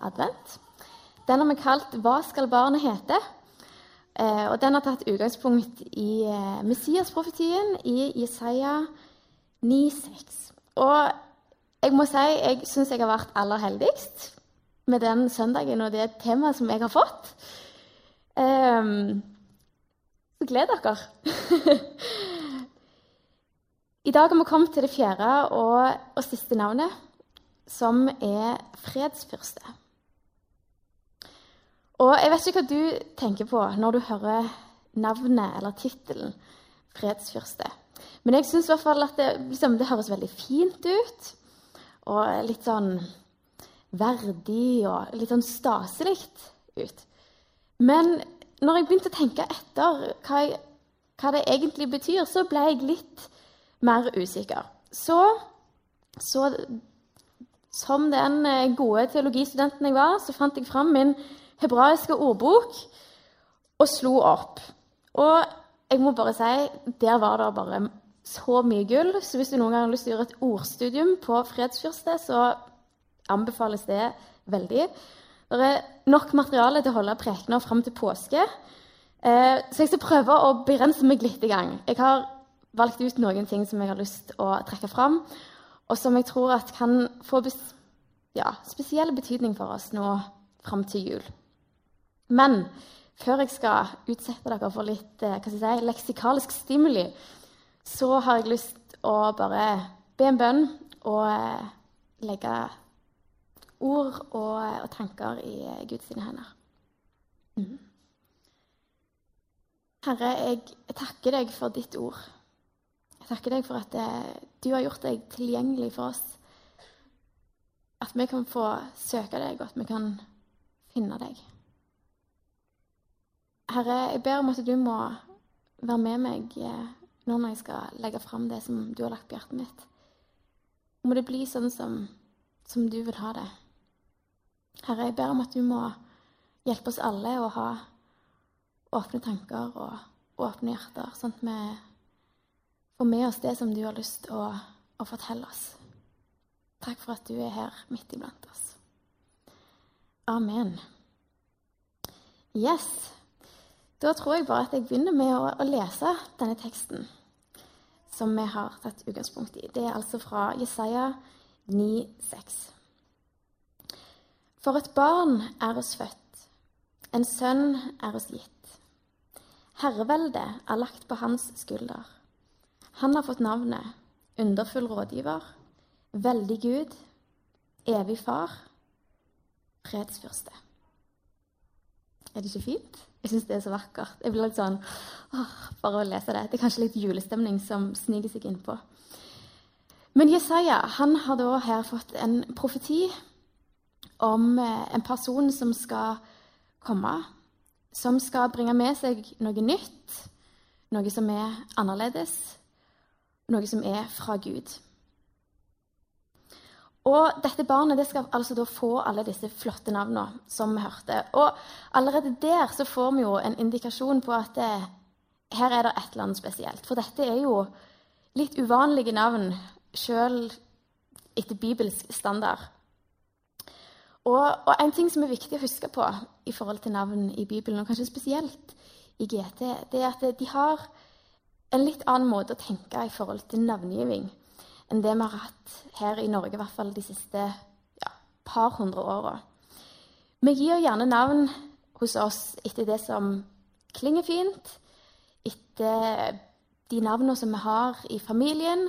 advent. Den har vi kalt 'Hva skal barnet hete?' Eh, og Den har tatt utgangspunkt i eh, Messias-profetien i Jesaja 9,6. Og jeg må si jeg syns jeg har vært aller heldigst med den søndagen og det temaet som jeg har fått. Um, så gled dere. I dag har vi kommet til det fjerde og, og siste navnet, som er fredsfyrste. Og jeg vet ikke hva du tenker på når du hører navnet eller tittelen fredsfyrste. Men jeg syns at det, liksom, det høres veldig fint ut. Og litt sånn verdig og litt sånn staselig ut. Men når jeg begynte å tenke etter hva, jeg, hva, det egentlig betyr, så ble jeg litt mer usikker. Så, så som den eh, gode teologistudenten jeg var, så fant jeg fram min hebraiske ordbok og slo opp. Og jeg må bare si, der var det bare så mye gull. Så hvis du noen gang har lyst til å gjøre et ordstudium på fredsfyrste, så anbefales det veldig. Det er nok materiale til å holde prekener fram til påske. Eh, så jeg skal prøve å begrense meg litt i gang. Jeg har valgt ut noen ting som jeg har lyst til å trekke fram, og som jeg tror kan få ja, spesiell betydning for oss nå fram til jul. Men før jeg skal utsette dere for litt eh, si, leksikalisk stimuli, så har jeg lyst å bare be en bønn og eh, legge ord og, og tanker i eh, Guds hender. Mm. Herre, jeg, takker deg for ditt ord. Jeg takker deg for at du har gjort deg tilgjengelig for oss. At vi kan få søke deg, og at vi kan finne deg. Herre, jeg ber om at du må være med meg eh, nå når jeg skal legge fram det som du har lagt på hjertet mitt. Må det bli sånn som, som du vil ha det. Herre, jeg ber om at du må hjelpe oss alle å ha åpne tanker og åpne hjerter, sånn at vi får med oss det som du har lyst til å, å fortelle oss. Takk for at du er her midt iblant oss. Amen. Yes. Da tror jeg bare at jeg begynner med å, å lese denne teksten som vi har tatt utgangspunkt i. Det er altså fra Jesaja 9,6. For et barn er oss født, en sønn er oss gitt. Herreveldet er lagt på hans skulder. Han har fått navnet Underfull rådgiver, Veldig Gud, Evig Far, Fredsfyrste. Er det ikke fint? Jeg syns det er så vakkert. Jeg blir litt sånn åh, Bare å lese det. Det er kanskje litt julestemning som sniker seg innpå. Men Jesaja han har da her fått en profeti om eh, en person som skal komme, som skal bringe med seg noe nytt, noe som er annerledes, noe som er fra Gud. Og dette barnet det skal altså da få alle disse flotte navnene som vi hørte. Og allerede der så får vi jo en indikasjon på at det, her er det et eller annet spesielt. For dette er jo litt uvanlige navn sjøl etter bibelsk standard. Og, og, en ting som er viktig å huske på i forhold til navn i Bibelen, og kanskje spesielt i GT, det er at de har en litt annen måte å tenke i forhold til navngiving enn det vi har hatt her i Norge, i hvert fall de siste ja, par hundre åra. Vi gir gjerne navn hos oss etter det som klinger fint, etter de navnene som vi har i familien,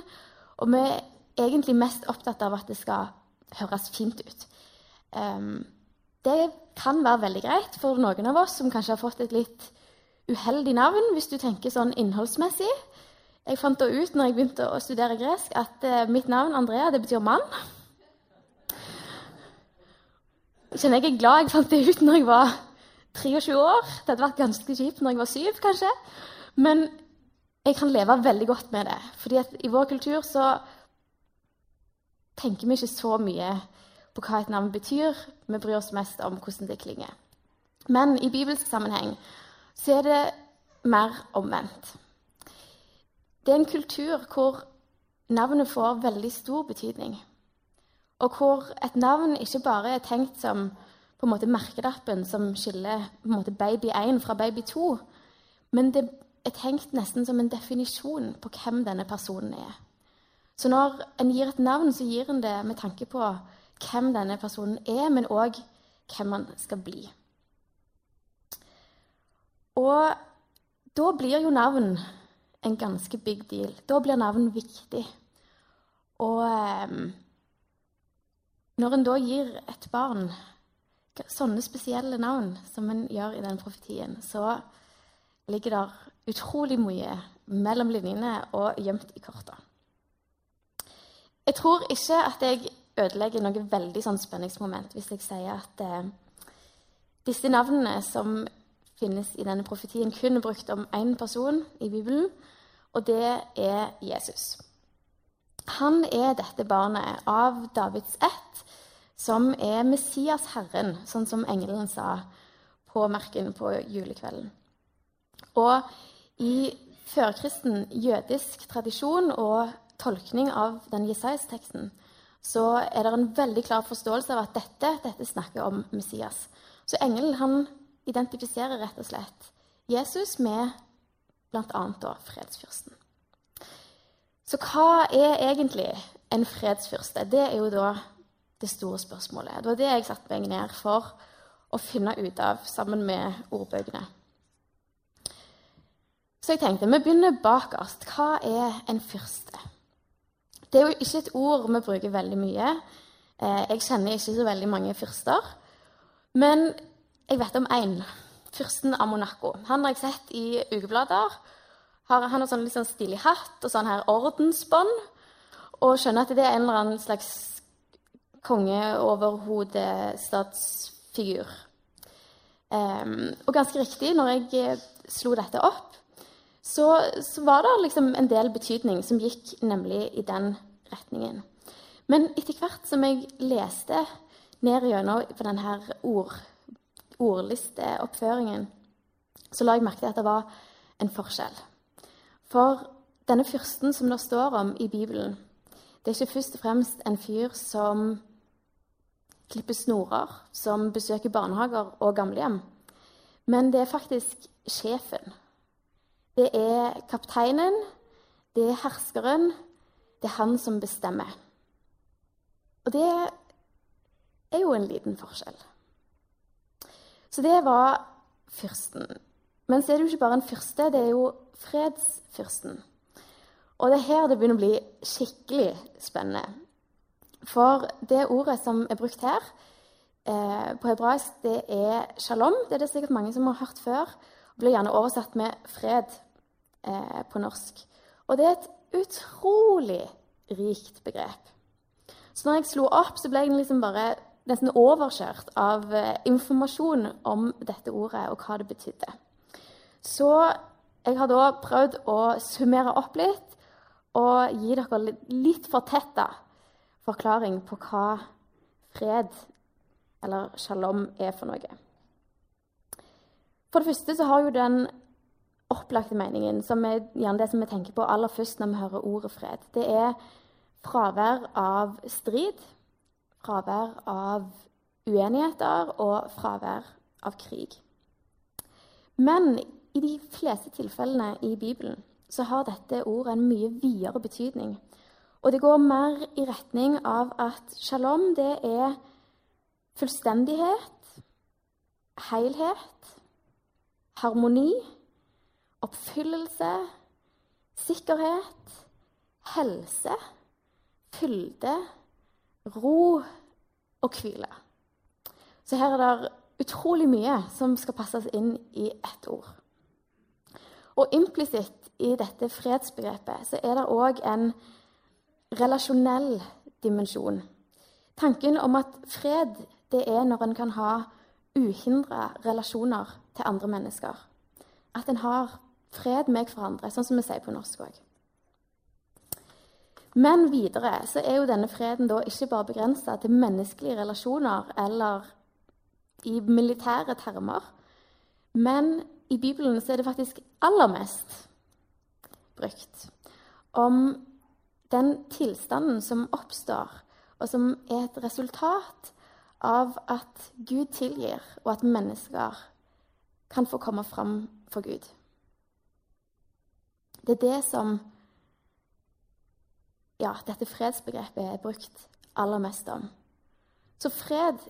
og vi er egentlig mest opptatt av at det skal høres fint ut. Um, det kan være veldig greit for noen av oss som kanskje har fått et litt uheldig navn, hvis du tenker sånn innholdsmessig. Jeg fant da ut når jeg begynte å studere gresk, at uh, mitt navn Andrea det betyr mann. Jeg kjenner jeg er glad jeg fant det ut når jeg var 23 år. Det hadde vært ganske kjipt når jeg var syv, kanskje. Men jeg kan leve veldig godt med det. fordi i vår kultur så tenker vi ikke så mye på hva et navn betyr. Vi bryr oss mest om hvordan det klinger. Men i bibelsk sammenheng så er det mer omvendt. Det er en kultur hvor navnet får veldig stor betydning. og hvor et navn ikke bare er tenkt som på en måte merkelappen som skiller på en måte baby 1 fra baby 2, men det er tenkt nesten som en definisjon på hvem denne personen er. Så når en gir et navn, så gir en det med tanke på hvem denne personen er, men òg hvem han skal bli. Og da blir jo navn en ganske big deal. Da blir navn viktig. Og eh, når en da gir et barn sånne spesielle navn som en gjør i den profetien, så ligger der utrolig mye mellom linjene og gjemt i korta. Jeg tror ikke at jeg ødelegger noe veldig sånn spenningsmoment hvis jeg sier at eh, disse navnene som finnes i denne profetien, kun brukt om én person i Bibelen, og det er Jesus. Han er dette barnet av Davids ett, som er Messias Herren, sånn som engelen sa på merken på julekvelden. Og i førkristen jødisk tradisjon og tolkning av den Jesais-teksten så er det en veldig klar forståelse av at dette, dette snakker om Messias. Så engelen han identifiserer rett og slett Jesus med bl.a. fredsfyrsten. Så hva er egentlig en fredsfyrste? Det er jo da det store spørsmålet. Det var det jeg satte meg ned for å finne ut av sammen med ordbøkene. Så jeg tenkte vi begynner bakerst. Hva er en fyrste? Det er jo ikke et ord vi bruker veldig mye. Eh, jeg kjenner ikke så veldig mange fyrster. Men jeg vet om én. Fyrsten av Monaco. Han har jeg sett i ukeblader. Han har sånn litt sånn stilig hatt og sånn her ordensbånd. Og skjønner at det er en eller annen slags kongeoverhodestatsfigur. Um, og ganske riktig, når jeg eh, slo dette opp, så, så, var det liksom en del betydning som gikk nemlig i den retningen. Men etter hvert som jeg leste ned gjennom på denne ord, ordlisteoppføringen, så la jeg merke til at det var en forskjell. For denne fyrsten som det står om i Bibelen, det er ikke først og fremst en fyr som klipper snorer, som besøker barnehager og gamlehjem. Men det er faktisk sjefen. Det er kapteinen, det er herskeren, det er han som bestemmer. Og det er jo en liten forskjell. Så det var fyrsten. Men så er det jo ikke bare en fyrste, det er jo fredsfyrsten. Og det er her det begynner å bli skikkelig spennende. For det ordet som er brukt her eh, på hebraisk, det er shalom. Det er det sikkert mange som har hørt før. og Blir gjerne oversatt med fred eh, på norsk. Og det er et utrolig rikt begrep. Så når jeg slo opp, så ble jeg liksom bare nesten overkjørt av eh, informasjon om dette ordet og hva det betydde. Så jeg har da prøvd å summere opp litt og gi dere litt, fortetta forklaring på hva fred eller shalom er for noe. For det første så har jo den opplagte meningen, som er gjerne det som vi tenker på aller først når vi hører ordet fred, det er fravær av strid, fravær av uenigheter og fravær av krig. Men i de fleste tilfellene i Bibelen så har dette ordet en mye videre betydning. Og det går mer i retning av at shalom, det er fullstendighet, helhet, harmoni, oppfyllelse, sikkerhet, helse, fylde, ro og hvile. Så her er det utrolig mye som skal passes inn i ett ord. Og implisitt i dette fredsbegrepet så er det òg en relasjonell dimensjon. Tanken om at fred det er når en kan ha uhindra relasjoner til andre mennesker. At en har fred med hverandre, sånn som vi sier på norsk òg. Men videre så er jo denne freden da ikke bare begrensa til menneskelige relasjoner eller i militære termer. Men i Bibelen så er det faktisk aller mest brukt om den tilstanden som oppstår og som er et resultat av at Gud tilgir, og at mennesker kan få komme fram for Gud. Det er det som ja, dette fredsbegrepet er brukt aller mest om. Så fred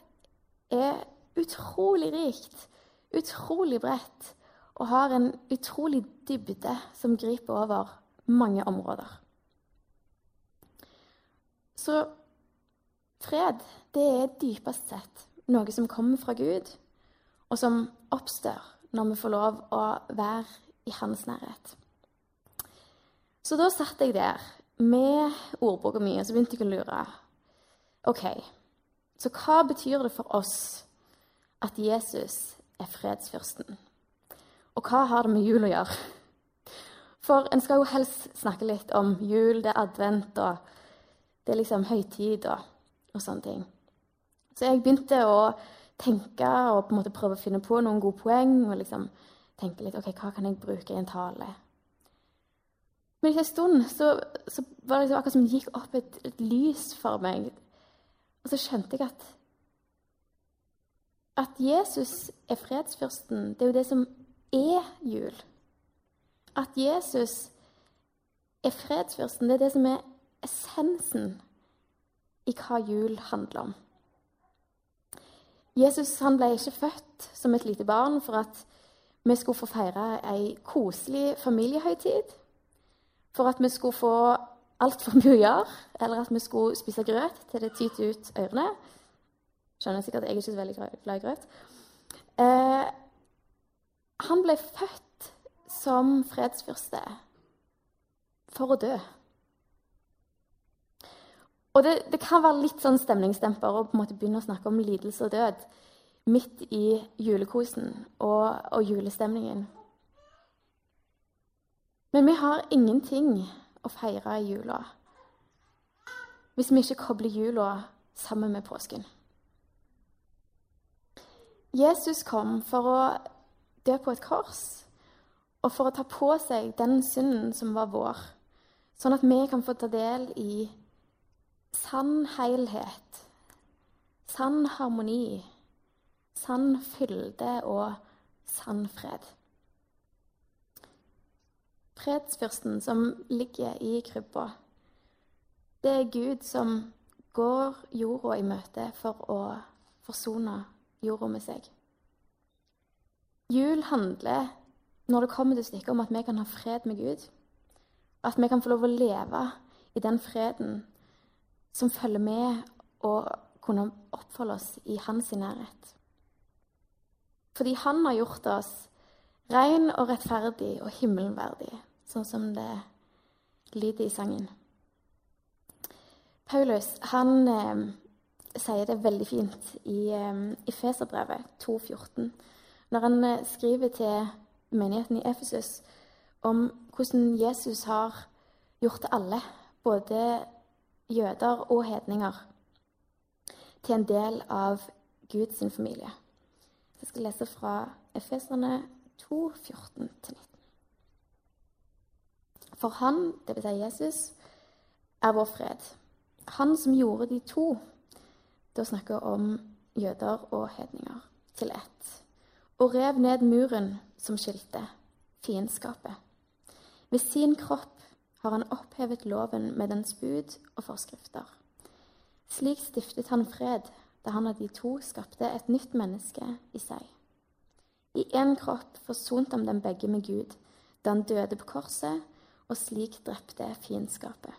er utrolig rikt, utrolig bredt og har en utrolig dybde som griper over mange områder. Så fred, det er dypest sett noe som kommer fra Gud, og som oppstår når vi får lov å være i hans nærhet. Så da satt jeg der med ordboka mi, så begynte jeg å lure. OK, så hva betyr det for oss at Jesus er fredsfyrsten? Og hva har det med jul å gjøre? For en skal jo helst snakke litt om jul, det er advent, og det er liksom høytid og, og sånne ting. Så jeg begynte å tenke og på en måte prøve å finne på noen gode poeng. Og liksom tenke litt OK, hva kan jeg bruke i en tale? Men etter en stund så, så var det liksom akkurat som det gikk opp et, et, lys for meg. Og så skjønte jeg at at Jesus er fredsfyrsten, det er jo det som er jul. At Jesus er fredsfyrsten, det er det som er essensen i hva jul handler om. Jesus ble ikke født som et lite barn for at vi skulle få feire ei koselig familiehøytid. For at vi skulle få altfor mye å gjøre, eller at vi skulle spise grøt til det tyter ut ørene. Skjønner sikkert at jeg er ikke så veldig glad i grøt. Eh, han ble født som fredsfyrste for å dø. Og det, det, kan være litt sånn stemningsdemper å på en måte begynne å snakke om lidelse og død midt i julekosen og, og julestemningen. Men vi har ingenting å feire i jula hvis vi ikke kobler jula sammen med påsken. Jesus kom for å dø på et kors og for å ta på seg den synden som var vår, sånn at vi kan få ta del i sann helhet, sann harmoni, sann fylde og sann fred. Fredsfyrsten som ligger i krybba, det er Gud som går jorda i møte for å forsone jorda med seg. Jul handler, når det kommer til stykket, om at vi kan ha fred med Gud. At vi kan få lov å leve i den freden som følger med å kunne oppholde oss i hans nærhet. Fordi han har gjort oss ren og rettferdig og himmelverdig, sånn som det lyder i sangen. Paulus han eh, sier det veldig fint i, eh, i Feserbrevet 2,14, når han eh, skriver til menigheten i Efesus om hvordan Jesus har gjort alle, både jøder og hedninger til en del av Guds familie. Jeg skal lese fra Efeserne 2, 14-19. For han, dvs. Si Jesus, er vår fred. Han som gjorde de to, da snakker jeg om jøder og hedninger, til ett, og rev ned muren som skilte fiendskapet. Ved sin kropp har han opphevet loven med dens bud og forskrifter. Slik stiftet han fred da han av de to skapte et nytt menneske i seg. I én kropp forsonte han dem begge med Gud da han døde på korset og slik drepte fiendskapet.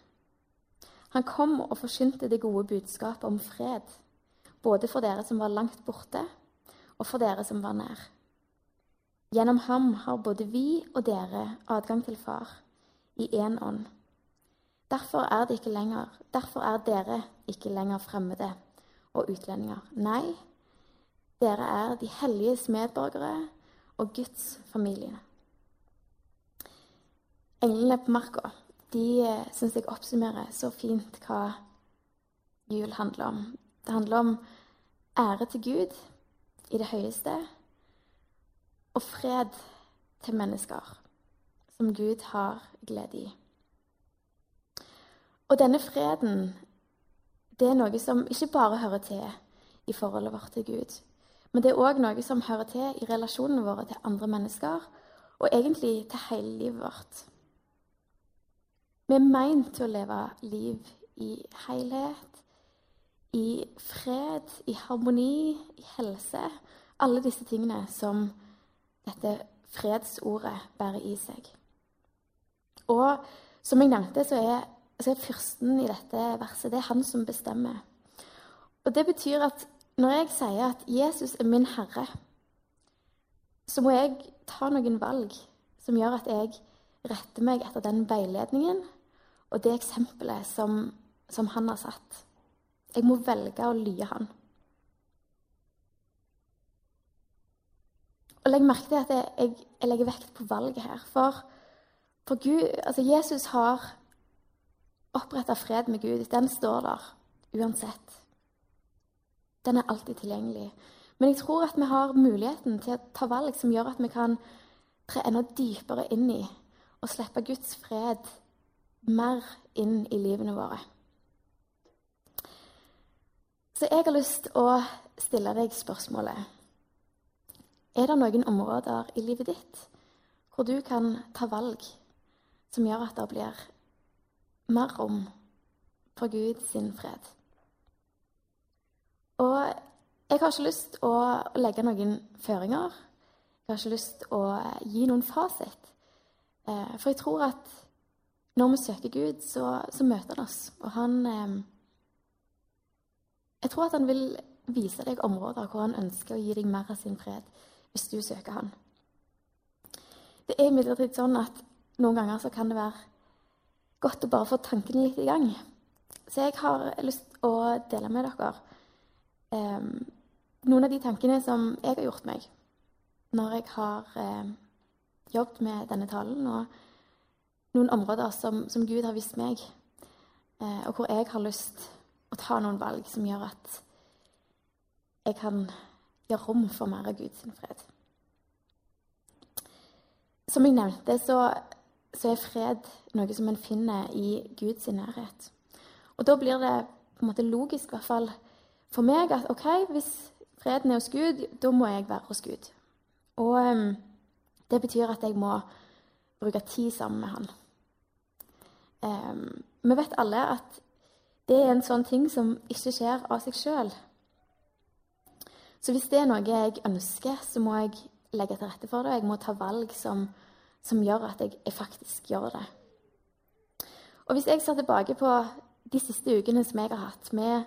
Han kom og forkynte det gode budskapet om fred, både for dere som var langt borte, og for dere som var nær. Gjennom ham har både vi og dere adgang til Far i én ånd. Derfor er, det ikke lenger, derfor er dere ikke lenger fremmede og utlendinger. Nei, dere er de helliges medborgere og Guds familie. Englene på marka de eh, syns jeg oppsummerer så fint hva jul handler om. Det handler om ære til Gud i det høyeste og fred til mennesker som Gud har glede i. Og denne freden, det er noe som ikke bare hører til i forholdet vårt til Gud, men det er òg noe som hører til i relasjonene våre til andre mennesker, og egentlig til hele livet vårt. Vi er meint til å leve liv i helhet, i fred, i harmoni, i helse. Alle disse tingene som dette fredsordet bærer i seg. Og som jeg nevnte, så er, så er fyrsten i dette verset det er han som bestemmer. Og Det betyr at når jeg sier at Jesus er min herre, så må jeg ta noen valg som gjør at jeg retter meg etter den veiledningen og det eksempelet som, som han har satt. Jeg må velge å lye han. Og legg merke til at jeg, jeg, legger vekt på valget her. For, for Gud, altså Jesus har oppretta fred med Gud. Den står der uansett. Den er alltid tilgjengelig. Men jeg tror at vi har muligheten til å ta valg som gjør at vi kan tre enda dypere inn i og slippe Guds fred mer inn i livene våre. Så jeg har lyst til å stille deg spørsmålet er det noen områder i livet ditt hvor du kan ta valg som gjør at det blir mer rom for Gud sin fred? Og jeg har ikke lyst til å legge noen føringer. Jeg har ikke lyst til å gi noen fasit. Eh, for jeg tror at når vi søker Gud, så, så møter han oss. Og han eh, Jeg tror at han vil vise deg områder hvor han ønsker å gi deg mer av sin fred hvis du søker Han. Det er imidlertid sånn at noen ganger så kan det være godt å bare få tankene litt i gang. Så jeg har lyst til å dele med dere eh, noen av de tankene som jeg har gjort meg når jeg har eh, jobbet med denne talen, og noen områder som, som Gud har vist meg, eh, og hvor jeg har lyst å ta noen valg som gjør at jeg kan gjøre rom for mer av Guds fred. Som jeg nevnte, så, så, er fred noe som en finner i Guds nærhet. Og da blir det på en måte logisk, i hvert fall for meg, at ok, hvis freden er hos Gud, da må jeg være hos Gud. Og um, det betyr at jeg må bruke tid sammen med Han. Um, vi vet alle at det er en sånn ting som ikke skjer av seg sjøl. Så hvis det er noe jeg ønsker, så må jeg legge til rette for det. Jeg må ta valg som, som gjør at jeg, jeg, faktisk gjør det. Og hvis jeg ser tilbake på de siste ukene som jeg har hatt, med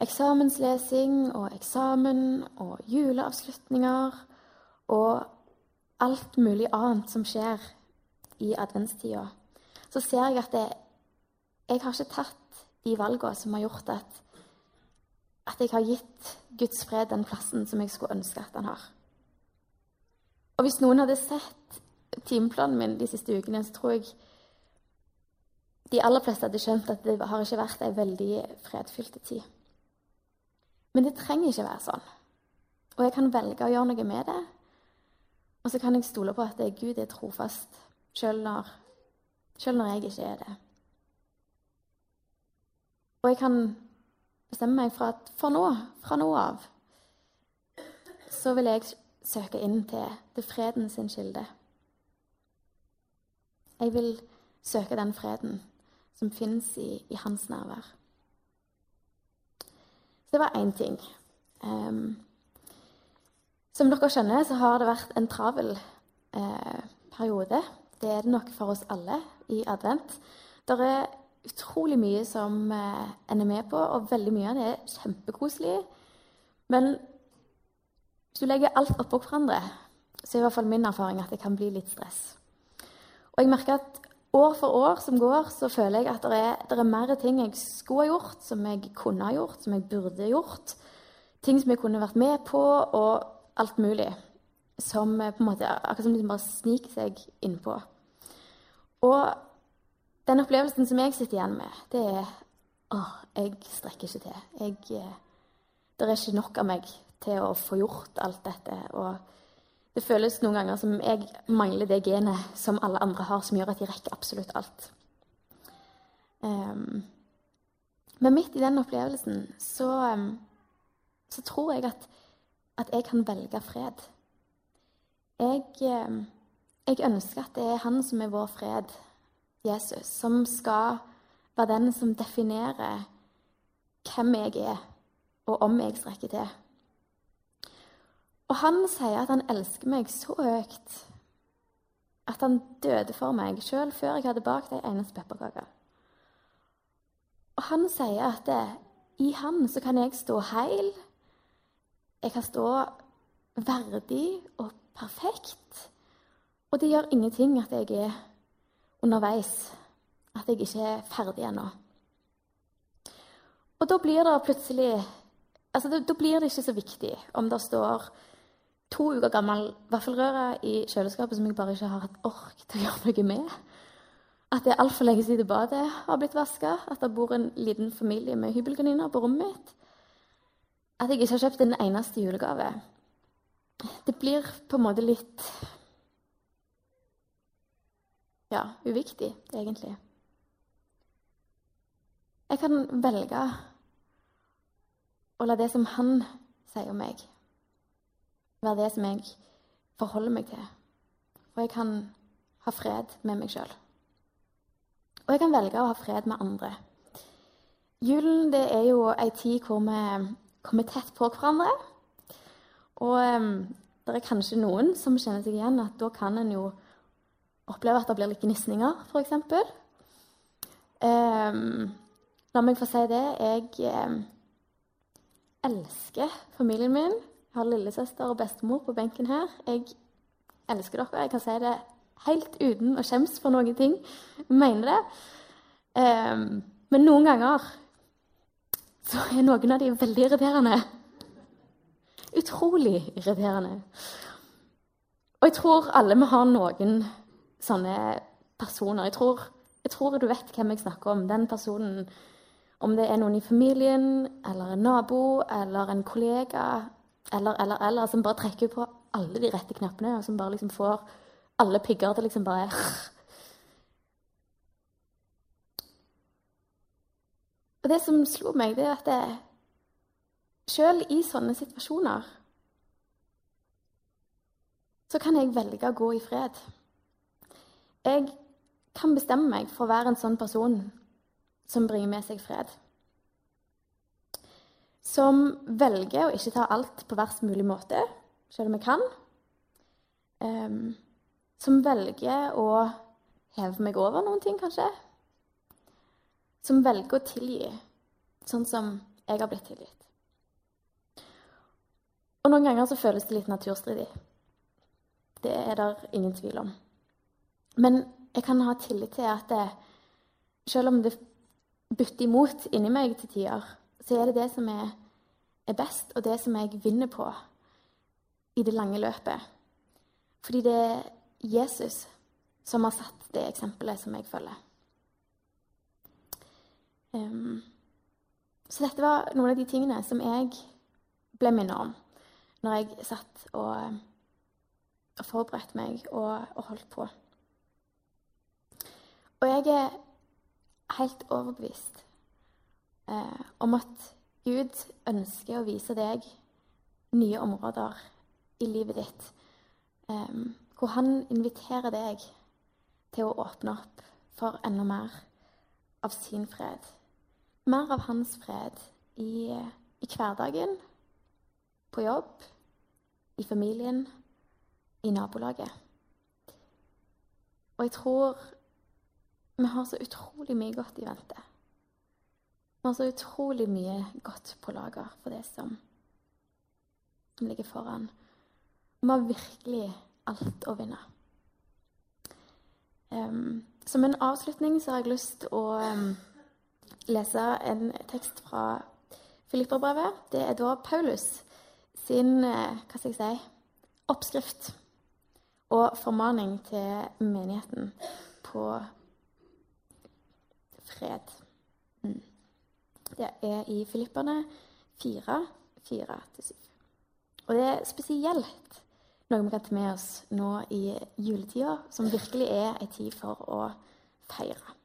eksamenslesing og eksamen og juleavslutninger og alt mulig annet som skjer i adventstida, så ser jeg at det, jeg har ikke tatt de valgene som har gjort at at jeg har gitt Guds fred den plassen som jeg skulle ønske at han har. Og hvis noen hadde sett timeplanen min de siste ukene, så tror jeg de aller fleste hadde skjønt at det har ikke vært ei veldig fredfylt tid. Men det trenger ikke være sånn. Og jeg kan velge å gjøre noe med det. Og så kan jeg stole på at Gud er trofast, sjøl når, når jeg ikke er det. Og jeg kan bestemme meg for at for nå, fra nå av, så vil jeg søke inn til, til freden sin kilde. Jeg vil søke den freden som fins i, i, hans nærvær. Så det var én ting. Um, som dere skjønner, så har det vært en travel eh, periode. Det er det nok for oss alle i advent. Det er utrolig mye som eh, en er med på, og veldig mye av det er kjempekoselig. Men hvis du legger alt oppå hverandre, så er i hvert fall min erfaring at det kan bli litt stress. Og jeg merker at år for år som går, så føler jeg at det er, det er mer ting jeg skulle ha gjort, som jeg kunne ha gjort, som jeg burde gjort. Ting som jeg kunne vært med på, og alt mulig. Som eh, på en måte, akkurat som liksom bare sniker seg innpå. Og den opplevelsen som jeg sitter igjen med, det er åh, jeg strekker ikke til. Jeg, eh, det er ikke nok av meg til å få gjort alt dette. Og det føles noen ganger som jeg mangler det genet som alle andre har, som gjør at de rekker absolutt alt. Um, Men midt i den opplevelsen så, så tror jeg at, at, jeg kan velge fred. Jeg, jeg ønsker at det er han som er vår fred, Jesus, som skal være den som definerer hvem jeg er, og om jeg strekker til. Og han sier at han elsker meg så høyt at han døde for meg sjøl før jeg hadde bakt ei eneste pepperkake. Og han sier at det, i han så kan jeg stå heil. Jeg kan stå verdig og perfekt. Og det gjør ingenting at jeg er underveis, at jeg ikke er ferdig ennå. Og da blir det plutselig altså da, da blir det ikke så viktig om det står to uker gammel vaffelrøre i kjøleskapet som jeg bare ikke har hatt ork til å gjøre noe med. At det er altfor lenge siden badet har blitt vaska. At det bor en liten familie med hybelkaniner på rommet mitt. At jeg ikke har kjøpt en eneste julegave. Det blir på en måte litt Ja, uviktig, egentlig. Jeg kan velge å la det som han sier om meg, være det som jeg forholder meg til. Og jeg kan ha fred med meg sjøl. Og jeg kan velge å ha fred med andre. Julen det er jo ei tid hvor vi kommer tett på hverandre. Og um, det er kanskje noen som kjenner seg igjen at da kan en jo oppleve at det blir litt gnisninger, f.eks. Um, la meg få si det. Jeg um, elsker familien min. Jeg har lillesøster og bestemor på benken her. Jeg elsker dere. Jeg kan si det helt uten å skjemmes for noen ting. Jeg mener det. Um, men noen ganger så er noen av de veldig irriterende. Utrolig irriterende. Og jeg tror alle vi har noen sånne personer. Jeg tror, jeg tror du vet hvem jeg snakker om. Den personen om det er noen i familien, eller en nabo, eller en kollega, eller, eller, eller, som bare trekker på alle de rette knappene, og som bare liksom får alle pigger til liksom bare Og det som slo meg, det er at det, selv i sånne situasjoner så kan jeg velge å gå i fred. Jeg kan bestemme meg for å være en sånn person som bringer med seg fred. Som velger å ikke ta alt på verst mulig måte, selv om jeg kan. Um, som velger å heve meg over noen ting, kanskje. Som velger å tilgi, sånn som jeg har blitt tilgitt. Og noen ganger så føles det litt naturstridig. Det er det ingen tvil om. Men jeg kan ha tillit til at det, selv om det butter imot inni meg til tider, så er det det som er, er, best, og det som jeg vinner på i det lange løpet. Fordi det er Jesus som har satt det eksempelet som jeg følger. Um, så dette var noen av de tingene som jeg ble minnet om når jeg satt og, og forberedte meg og, og holdt på. Og jeg er helt overbevist eh, om at Gud ønsker å vise deg nye områder i livet ditt, eh, hvor han inviterer deg til å åpne opp for enda mer av sin fred. Mer av hans fred i, i hverdagen, på jobb, i familien, i nabolaget. Og jeg tror vi har så utrolig mye godt i vente. Vi har så utrolig mye godt på lager for det som, ligger foran. Vi har virkelig alt å vinne. Um, som en avslutning så har jeg lyst til å um, lese en tekst fra Filipperbrevet. Det er da Paulus sin uh, hva skal jeg si, oppskrift og formaning til menigheten på fred. Mm. Det er i Filipperne 4, 4-7. Og det er spesielt noe vi kan ta med oss nå i juletida, som virkelig er en tid for å feire.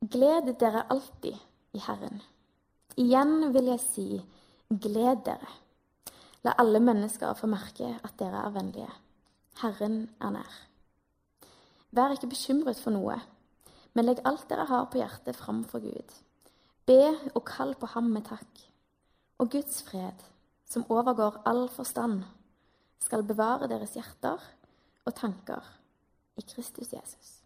Gled dere alltid, i Herren. Igjen vil jeg si, gled dere. La alle mennesker få merke at dere er vennlige. Herren er nær. Vær ikke bekymret for noe, men legg alt dere har på hjertet, fram for Gud. Be og kall på ham med takk. Og Guds fred, som overgår all forstand, skal bevare deres hjerter og tanker i Kristus Jesus.